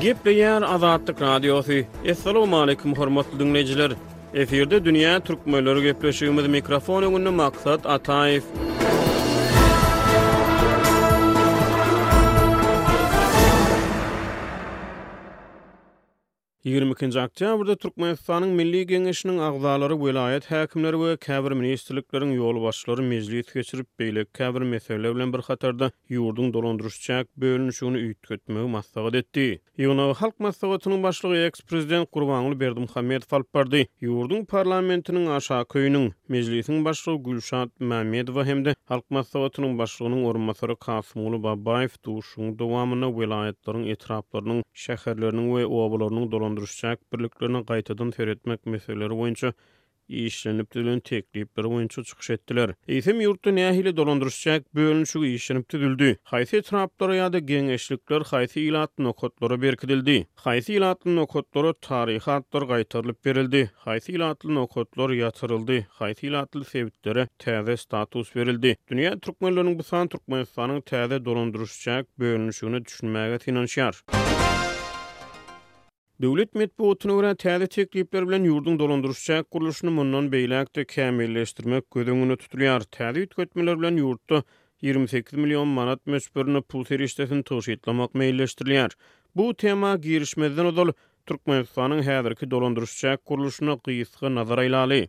Gepleýär Azatlyk Radiosy. Assalamualaikum hormatly dinleýjiler. Efirde dünýä türkmenleri gepleşigimiz mikrofon öňünde maksat Ataýew. Ýigrimi ikinji oktýabrda Türkmenistanyň Milli Geňeşiniň agzalary, welaýat häkimleri we käbir ministrlikleriň ýolbaşçylary mejlis geçirip, beýleki käbir meseleler bilen bir hatarda, ýurduň dolandyryş-çäk bölünişigini üýtgetmegi maslahat etdi. Ýygnagy Halk Maslahatynyň Başlygy, eks-prezident Gurbanguly Berdimuhamedow alyp bardy. Ýurduň parlamentiniň aşaky öýüniň, Mejlisiň başlygy Gülşat Mämmedowa hem-de Halk Maslahatynyň Başlygynyň orunbasary Kasymguly Babaýew duşuşygyň dowamynda welaýatlaryň, etraplarynyň, şäherleriniň we obalarynyň dolandyryş-çäk birliklerini gaýtadan seretmek meseleleri boýunça işlenip düzülen teklipler boýunça çykyş etdiler. Eýsem, ýurtda nähili dolandyryş-çäk bölünişigi işlenip düzüldi? Haýsy etraplara ýa-da geňeşlikler haýsy ilat nokatlara berkidildi? Haýsy ilatly nokatlara taryhy atlar gaýtarylyp berildi? Haýsy ilatly nokatlar ýatyryldy? Haýsy ilatly sebitlere täze status berildi? Dünýä türkmenleriniň bu san Türkmenistanyň täze dolandyryş-çäk bölünişigine düşünmäge synanyşýar. Döwlet metbugatyna görä, täze teklipler bilen ýurduň dolandyryş-çäk gurluşyny mundan beýläk-de kämilleşdirmek göz öňünde tutulýar. Täze üýtgetmeler bilen ýurtda ýigrimi sekiz million manat möçberinde pul serişdesini tygşytlamak meýilleşdirilýär. Bu tema girişmezden ozal, Türkmenistanyň häzirki dolandyryş-çäk gurluşyna gysga nazar aýlaly.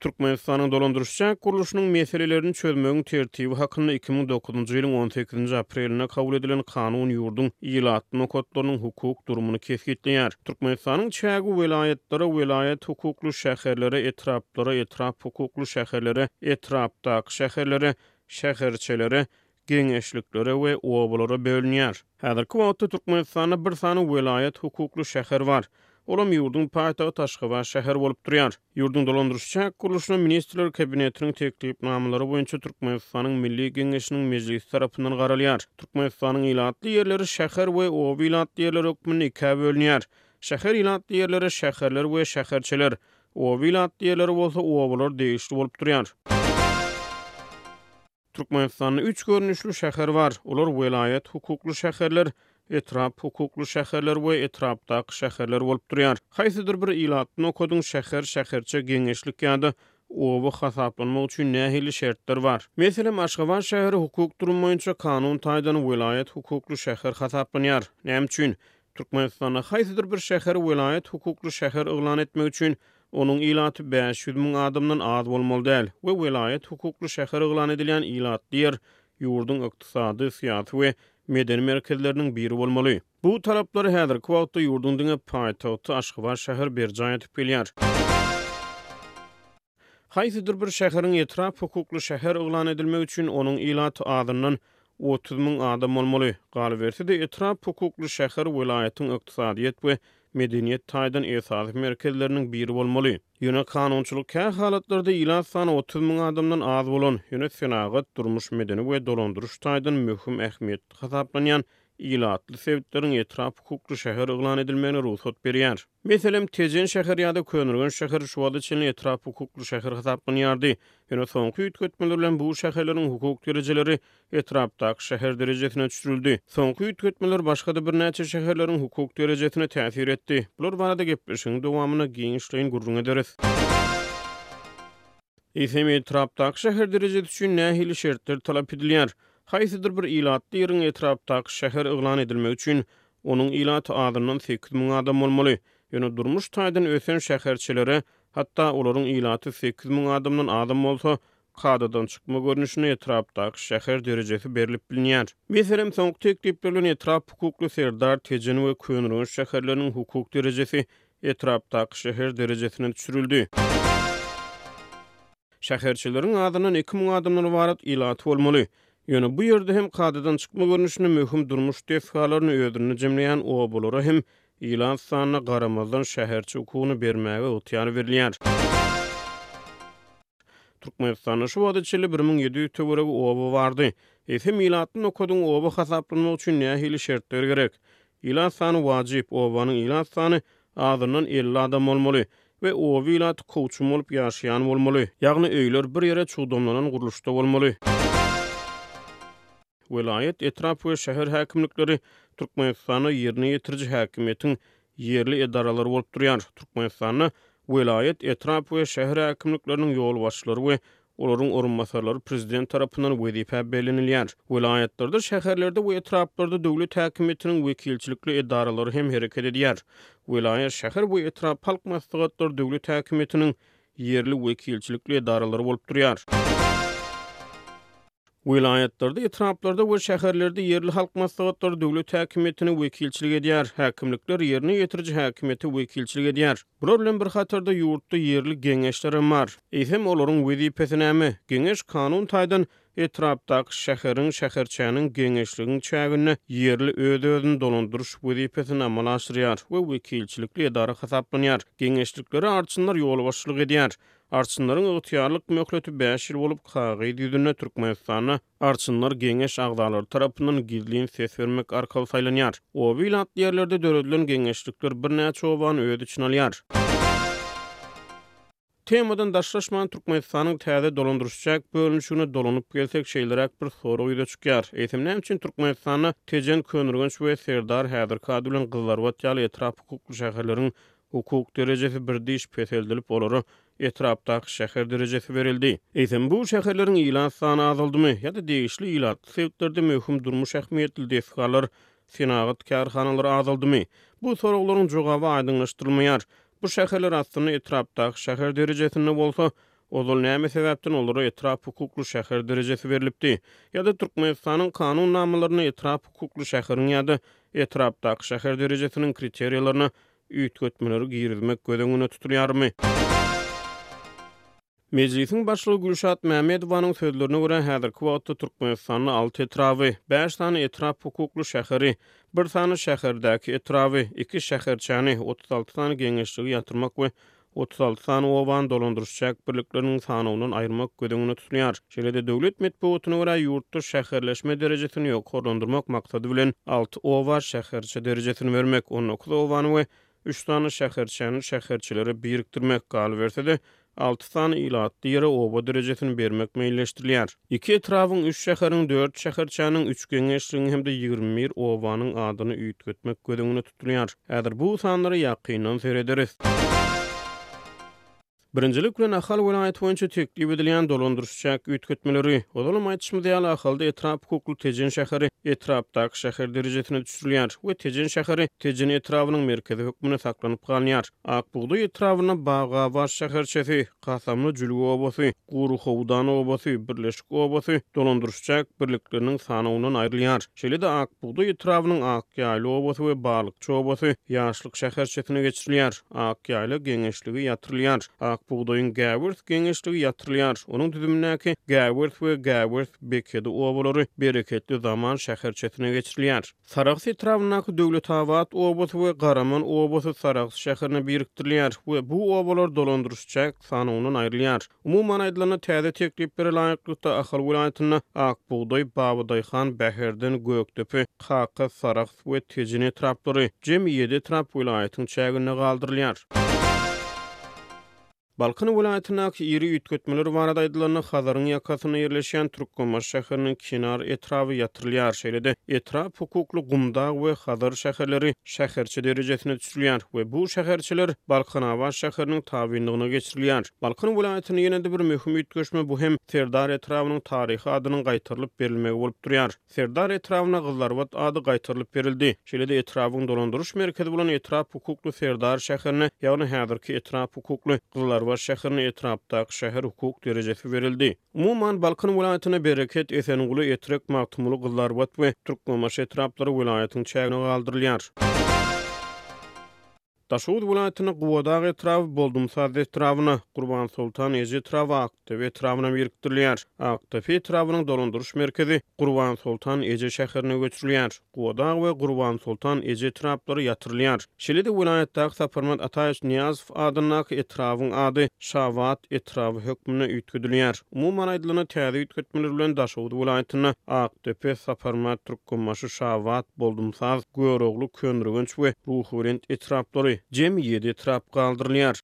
Türkmenistanyň dolandyryş-çäk gurluşynyň meselelerini çözmegiň Tertibi hakynda iki müň dokuzynjy ýylyň on sekizinji aprelinde kabul edilen Kanun ýurduň ilat nokatlarynyň hukuk durumyny kesgitleýär. Türkmenistanyň çägi welaýatlara, welaýat hukukly şäherlere, etraplara, etrap hukukly şäherlere, etrapdaky şäherlere, şäherçelere, geňeşliklere we obalara bölünýär. Häzirki wagtda Türkmenistanda bir sany welaýat hukukly şäher bar. Olam ýurduň paýtagty Aşgabat şäheri bolup durýar. Ýurduň dolandyryş-çäk gurluşyna Ministrler Kabinetiniň teklipnamalary boýunça Türkmenistanyň Milli Geňeşiniň Mejlisi tarapyndan garalýar. Türkmenistanyň ilatly ýerleri şäher we oba ilatly ýerler hökmünde ikä bölünýär. Şäher ilatly ýerlere şäherler we şäherçeler, oba ilatly ýerlere bolsa obalar degişli bolup durýar. Türkmenistanda üç görnüşli şäher bar. Olar welaýat hukukly şäherler, etrap hukukly şäherler we etrapdaky şäherler bolup durýar. Haýsydyr bir ilatdan okadyň, şäher, şäherçe, geňeşlik ýa-da oba hasaplanmak üçin nähili şertler bar? Meselem, Aşgabat şäheri hukuk durum boýunça kanun taýdan welaýat hukukly şäher hasaplanýar. Näme üçin? Türkmenistanda haýsydyr bir şäheri welaýat hukukly şäher yglan etmek üçin, onuň ilaty bäş ýüz müň adamdan az bolmaly däl we welaýat hukukly şäher yglan edilýän ilatly ýer ýurduň ykdysady, syýasy we medeni merkezleriniň biri bolmaly. Bu talaplary häzirki wagtda ýurduň diňe paýtagty Aşgabat şäher berjaý etip gelýär. Haýsydyr bir şäheriň etrap hukukly şäher yglan edilmegi üçin onuň ilaty azyndan otuz müň adam bolmaly. Galyberse-de, etrap hukukly şäher welaýatyň ykdysadyýet we medeniýet taýdan esasy merkezleriniň biri bolmaly. Ýöne kanunçylyk kä halatlarda ilat sany otuz müň adamdan az bolan, ýöne senagat, durmuş-medeni we dolandyryş taýdan möhüm ähmiýetli hasaplanýan ilatly sebitleriň etrap hukukly şäher yglan edilmegine rugsat berýär. Meselem, Tejen şäher ýa-da Köneürgenç şäher şu wagta çenli etrap hukukly şäher hasaplanýardy, ýöne soňky üýtgetmeler bilen bu şäherleriň hukuk derejeleri etrapdaky şäher derejesine düşürildi. Soňky üýtgetmeler başga-da birnäçe şäherleriň hukuk derejesine täsir etdi. Bular barada gepleşigiň dowamynda giňişleýin gürrüň ederis. Eýsem, etrapdaky şäher derejesi üçin nähili şertler talap edilýär? Haýsydyr bir ilatly ýeriň etrapdaky şäher yglan edilmegi üçin, onuň ilaty azyndan sekiz müň adam bolmaly. Ýöne durmuş taýdan ösen şäherçelere, hatda olaryň ilaty sekiz müň adamdan azam bolsa, kadadan çykma görnüşinde etrapdaky şäher derejesi berlip bilinýär. Meselem, soňky teklipler bilen etrap hukukly Serdar, Tejen we Köneürgenç şäherleriniň hukuk derejesi etrapdaky şäher derejesinden düşürildi. Şäherçeleriň azyndan iki müň adamdan ybarat ilaty bolmaly. Ýöne bu ýerde hem kadadan çykma görnüşinde möhüm durmuş desgalaryny özünde jemleýän obalara hem ilat sanyna garamazdan şäherçe hukugyny bermäge ygtyýar berilýär. Türkmenistanda şu wagta çenli bir müň ýedi ýüz töweregi oba bardy. Eýsem ilaty nokadyň oba hasaplanmagy üçin nähili şertler gerek? Ilat sany wajyp, obanyň ilat sany azyndan elli adam bolmaly we oba ilaty kowçum bolup ýaşaýan bolmaly, ýagny öýler bir ýere çugdamlanan gurluşda bolmaly. Welaýat, etrap we şäher häkimlikleri Türkmenistanda ýerine ýetiriji häkimiýetiň ýerli edaralary bolup durýar. Türkmenistanda welaýat, etrap we şäher häkimlikleriniň ýolbaşçylary we Olaryň orunbasarlary prezident tarapyndan wezipä bellenilýär. Welaýatlarda, şäherlerde we etraplarda döwlet häkimiýetiniň wekilçilikli edaralary hem hereket edýär. Welaýat, şäher we etrap halk maslahatlary döwlet häkimiýetiniň ýerli wekilçilikli edaralary bolup durýar. Welaýatlarda, etraplarda we şäherlerde ýerli halk maslahatlary döwlet häkimiýetine wekilçilik edýär, häkimlikler ýerine ýetiriji häkimiýete wekilçilik edýär. Bular bilen bir hatarda ýurtda ýerli geňeşler hem bar. Eýsem, olaryň wezipesi näme? Geňeş kanun taýdan etrapdaky şäheriň, şäherçäniň, geňeşligiň çäginde ýerli öz-özüni dolandyryş wezipesini amala aşyrýar we wekilçilikli edara hasaplanýar. Geňeşliklere arçynlar ýolbaşçylyk edýär. Arçynlaryň ygtyýarlyk möhleti bäş ýyl bolup, kagyz ýüzünde Türkmenistanda arçynlar Geňeş agzalary tarapyndan gizlin ses bermek arkaly saýlanýar. Oba ilatly ýerlerde döredilen Geňeşlikler birnäçe obany öz içine alýar. Temadan daşlaşman, Türkmenistanyň täze dolandyryş-çäk bölünişigine dolanyp gelsek, şeýleräk bir sorag ýüze çykýar, Eýsem, näme üçin Türkmenistanda Tejen, Köneürgenç we Serdar, häzirki ady bilen Gyzlarbat ýaly etrap hukukly şäherleriň Hukuk derejesi birdiş peseldilip, olara etrapdaky şäher derejesi berildi. Eýsem, bu şäherleriň ilat sany azaldymy ýa-da degişli ilatly sebitlerden möhüm durmuş ähmiýetli desgalar, senagat kärhanalary azaldymy, bu soraglaryň jogaby aýdyňlaşdyrylmaýar. Bu şäherler aslynda etrapdaky şäher derejesinde bolsa, Ozal näme sebäpden olara etrap hukukly şäher derejesi berlipdi? Ýa-da Türkmenistanyň kanun namalarynda etrap hukukly şäheriň ýa-da etrapdaky şäher derejesiniň kriteriýalaryna üýtgetmeleri girizmek göz öňünde tutulýarmy? Mejlisiň Başlygy Gülşat Mämmedowanyň sözlerine görä, häzirki wagtda Türkmenistanda alty etraby, bäş sany etrap hukukly şäheri, bir sany şäherdäki etraby, iki şäherçäni, otuz alty sany geňeşligi ýatyrmak we Otuz alty sany obany dolandyryş-çäk birlikleriniň sanawyndan aýyrmak göz öňünde tutulýar. Şeýle-de döwlet metbugatyna görä, ýurtda şäherleşme derejesini ýokarlandyrmak maksady bilen, alty oba şäherçe derejesini bermek, on dokuz obany we üç sany şäherçäni şäherçelere birikdirmek, galyberse-de, alty sany ilatly ýere oba derejesini bermek meýilleşdirilýär. Iki etrabyň, üç şäheriň, dört şäherçäniň, üç geňeşligiň hem-de ýigrimi bir obanyň adyny üýtgetmek göz öňünde tutulýar. Häzir bu sanlara ýakyndan serederis. Birinjilik bilen, Ahal welaýaty boýunça teklip edilýän dolandyryş çäk üýtgetmeleri. Ozalam aýdyşymyz ýaly, Ahalda etrap hukukly Tejen şäheri etrapdaky şäher derejesine düşürilýär we Tejen şäheri Tejen etrabynyň merkezi hökmünde saklanyp galýar. Ak bugdaý etrabyna Bagabat şäherçesi, Kasamly Jülge obasy, Gury Howdan obasy, Birleşik obasy dolandyryş-çäk birlikleriniň sanawyndan aýrylýar. Şeýle-de Ak bugdaý etrabynyň Ak ýaýla obasy we Balykçy obasy ýaşlyk şäherçesine geçirilýär. Ak ýaýla geňeşligi ýatyrylýar. Ak bugdaýyň Gäwers geňeşligi ýatyrylýar. Onuň düzümindäki Gäwers we Gäwers Bekedi obalary Bereketli Zaman şäherçesine geçirilýär. Sarahs etrabyndaky Döwletabat obasy we Garaman obasy Sarahs şäherine birikdirilýär we bu obalar dolandyryş-çäk sanawyndan aýrylýar. Umuman aýdylanda, täze tekliplere laýyklykda, Ahal welaýatynda Ak bugdaý, Babadaýhan, Bäherden, Gökdepe, Kaka, Sarahs we Tejen etraplary, jemi ýedi etrap welaýatyň çäginde galdyrylýar. Balkan welaýatyndaky iri üýtgetmeler barada aýdylanda, Hazaryň ýakasynda ýerleşýän Türkmenbaşy şäheriniň kenar etraby ýatyrylýar, şeýle-de etrap hukukly Gumdag we Hazar şäherleri şäherçe derejesine düşürilýär we bu şäherçeler Balkanabat şäheriniň tabynlygyna geçirilýär. Balkan welaýatynda ýene-de bir möhüm üýtgeşme, bu hem Serdar etrabynyň taryhy adynyň gaýtarylyp berilmegi bolup durýar. Serdar etrabyna Gyzlarbat ady gaýtarylyp berildi. Şeýle-de etrabyň dolandyryş merkezi bolan etrap hukukly Serdar şäherine, ýagny häzirki etrap hukukly Gyzlarbat şäherine etrapdaky şäher hukuk derejesi berildi. Umuman, Balkan welaýatyna Bereket, Esenguly, Etrek, Magtymguly, Gyzlarbat we Türkmenbaşy etraplary welaýatyň çägine galdyrylýar. Daşoguz welaýatyna Gubadag etraby Boldumsaz etrabyna, Gurbansoltan eje etraby Akdepe etrabyna birikdirilýär. Akdepe etrabynyň dolandyryş merkezi Gurbansoltan eje şäherine göçürilýär. Gubadag we Gurbansoltan eje etraplary ýatyrylýar. Şeýle-de welaýatdaky Saparmyrat Ataýewiç Nyýazow adyndaky etrabyň ady Şabat etraby hökmünde üýtgedilýär. Umuman aýdylanda, täze üýtgetmeler bilen Daşoguz welaýatynda Akdepe, Saparmät, Türkmenbaşy, Şabat, Boldumsaz, Görogly, Köneürgenç we Ruhubelent etraplary, jemi ýedi etrap galdyrylýar.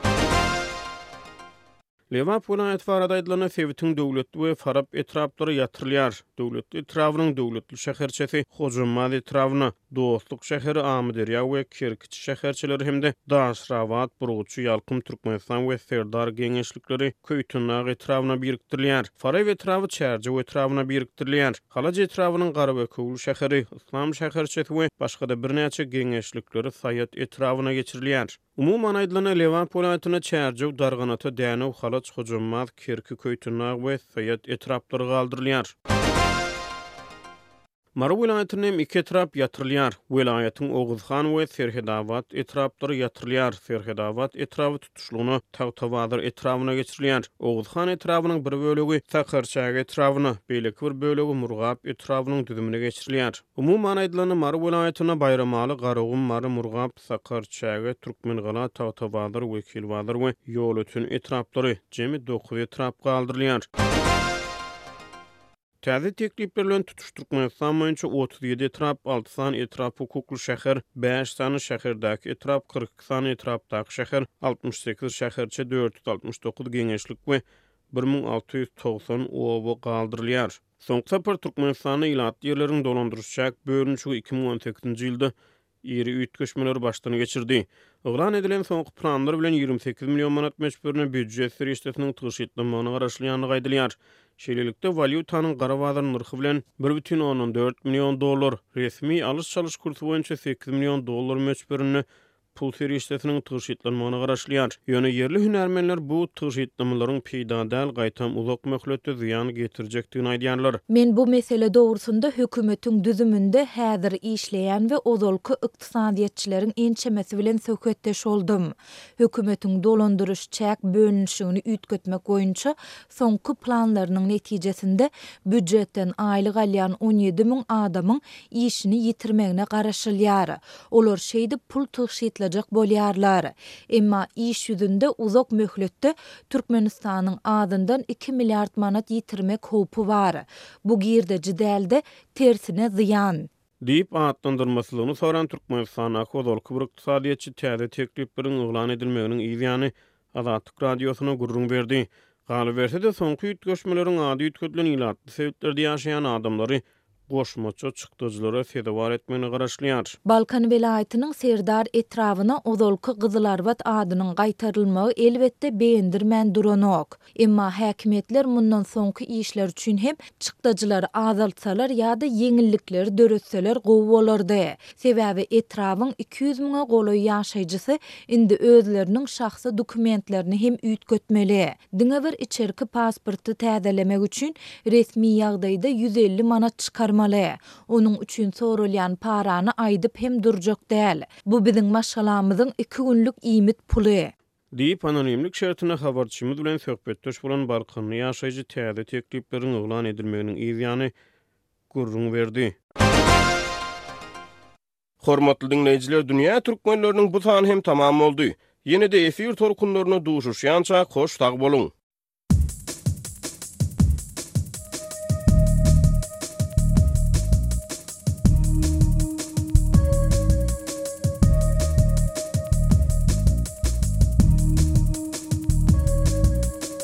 Lebap welaýaty barada aýdylanda, sebitiň Döwletli we Farap etraplary ýatyrylýar. Döwletli etrabynyň Döwletli şäherçesi Hojambaz etrabyna, Dostluk şäheri, Amyderýa we Kerkiç şäherçeleri hem-de Daşrabat, Burguçy, Ýalkym, Türkmenistan we Serdar geňeşlikleri Köýtendag etrabyna birikdirilýär. Faraýew etraby Çärjew etrabyna birikdirilýär. Halaç etrabynyň Garabekewül şäheri, Yslam şäherçesi we başga-da birnäçe geňeşlikleri Saýat etrabyna geçirilýär. Umuman aýdylanda, Lebap welaýatynda Çärjew, Darganata, Dänew, Halaç, Hojambaz, Kerki, Köýtendag we Saýat etraplary galdyrylýar. Mary welaýatynda hem iki etrap ýatyrylýar. Welaýatyň Oguzhan we Serhetabat etraplary ýatyrylýar. Serhetabat etraby tutuşlygyna Tagtabazar etrabyna geçirilýär. Oguzhan etrabynyň bir bölegi Sakarçäge etrabyna, beýleki bir bölegi Murgap etrabynyň düzümine geçirilýär. Umuman aýdylanda, Mary welaýatynda Baýramaly, Garagum, Mary, Murgap, Sakarçäge, Türkmengala, Tagtabazar, Wekilbazar we Ýolöten etraplary, jemi dokuz etrap, galdyrylýar. Täze teklipler bilen tutuş Türkmenistan boýunça otuz ýedi etrap, alty sany etrap hukukly şäher, bäş sany şäherdäki etrap, kyrk iki sany etrapdaky şäher, altmyş sekiz şäherçe, dört ýüz altmyş dokuz geňeşlik we bir müň alty ýüz togsan oba galdyrylýar. Soňky sapar Türkmenistanda ilatly ýerleriň dolandyryş-çäk bölünişigi iki müň on sekizinji ýylda iri üýtgeşmeleri başdan geçirdi. Yglan edilen soňky planlar bilen ýigrimi sekiz million manat möçberine býujet serişdesiniň tygşytlanmagyna garaşylýandygy aýdylýar. Şeýlelikde, walýutanyň gara bazar nyrhy bilen bir bütin ondan dört million dollar, resmi alyş-çalyş kursy boýunça sekiz million dollar möçberinde pul serişdesiniň tygşytlanmagyna garaşylýar. Ýöne ýerli hünärmenler bu tygşytlamalaryň peýda däl, gaýtam uzak möhletde zyýan getirjekdigini aýdýarlar. Men bu mesele dogrusynda hökümetiň düzüminde häzir işleýän we ozalky ykdysadyýetçileriň ençemesi bilen söhbetdeş boldum. Hökümetiň dolandyryş-çäk bölünişigini üýtgetmek boýunça soňky planlarynyň netijesinde býujetden aýlyk alýan on ýedi müň adamyň işini ýitirmegine garaşylýar. Olar şeýdip pul tygşytlajak bolýarlar. Emma iş ýüzünde uzak möhletde Türkmenistanyň azyndan iki milliard manat ýitirmek howpy bar. Bu girdeji däl-de, tersine zyýan. Diýip, atlandyrmasyzlygyny soran Türkmenistandaky ozalky bir ykdysadyýetçi täze teklipleriň yglan edilmeginiň yzýany Azatlyk Radiosyna gürrüň berdi. Galyberse-de, soňky üýtgeşmeleriň ady üýtgedilen ilatly sebitlerde ýaşaýan adamlary goşmaça çykdajylara sezewar etmegine garaşylýar. Balkan welaýatynyň Serdar etrabyna ozalky Gyzylarbat adynyň gaýtarylmagy elbetde begendirmän duranok. Emma häkimiýetler mundan soňky işler üçin hem çykdajylary azaltsalar ýa-da ýeňillikleri döretseler gowy bolardy. Sebäbi etrabyň iki ýüz müňe golaý ýaşaýjysy indi özleriniň şahsy dokumentlerini hem üýtgetmeli. Diňe bir içerki pasporty täzelemek üçin resmi ýagdaýda ýüz elli manat çykarmaly. Onuň üçin soralýan parany aýdyp hem durjak däl. Bu biziň maşgalamyzyň iki günlük iýmit puly. Diýip, anonimlik şertinde habarçymyz bilen söhbetdeş bolan balkanly ýaşaýjy täze teklipleriň yglan edilmeginiň yzýany gürrüň berdi. Hormatly diňleýjiler, dünýä türkmenleriniň bu sany hem tamam boldy. Ýene-de efir tolkunlarynda duşuşýança hoş sag boluň!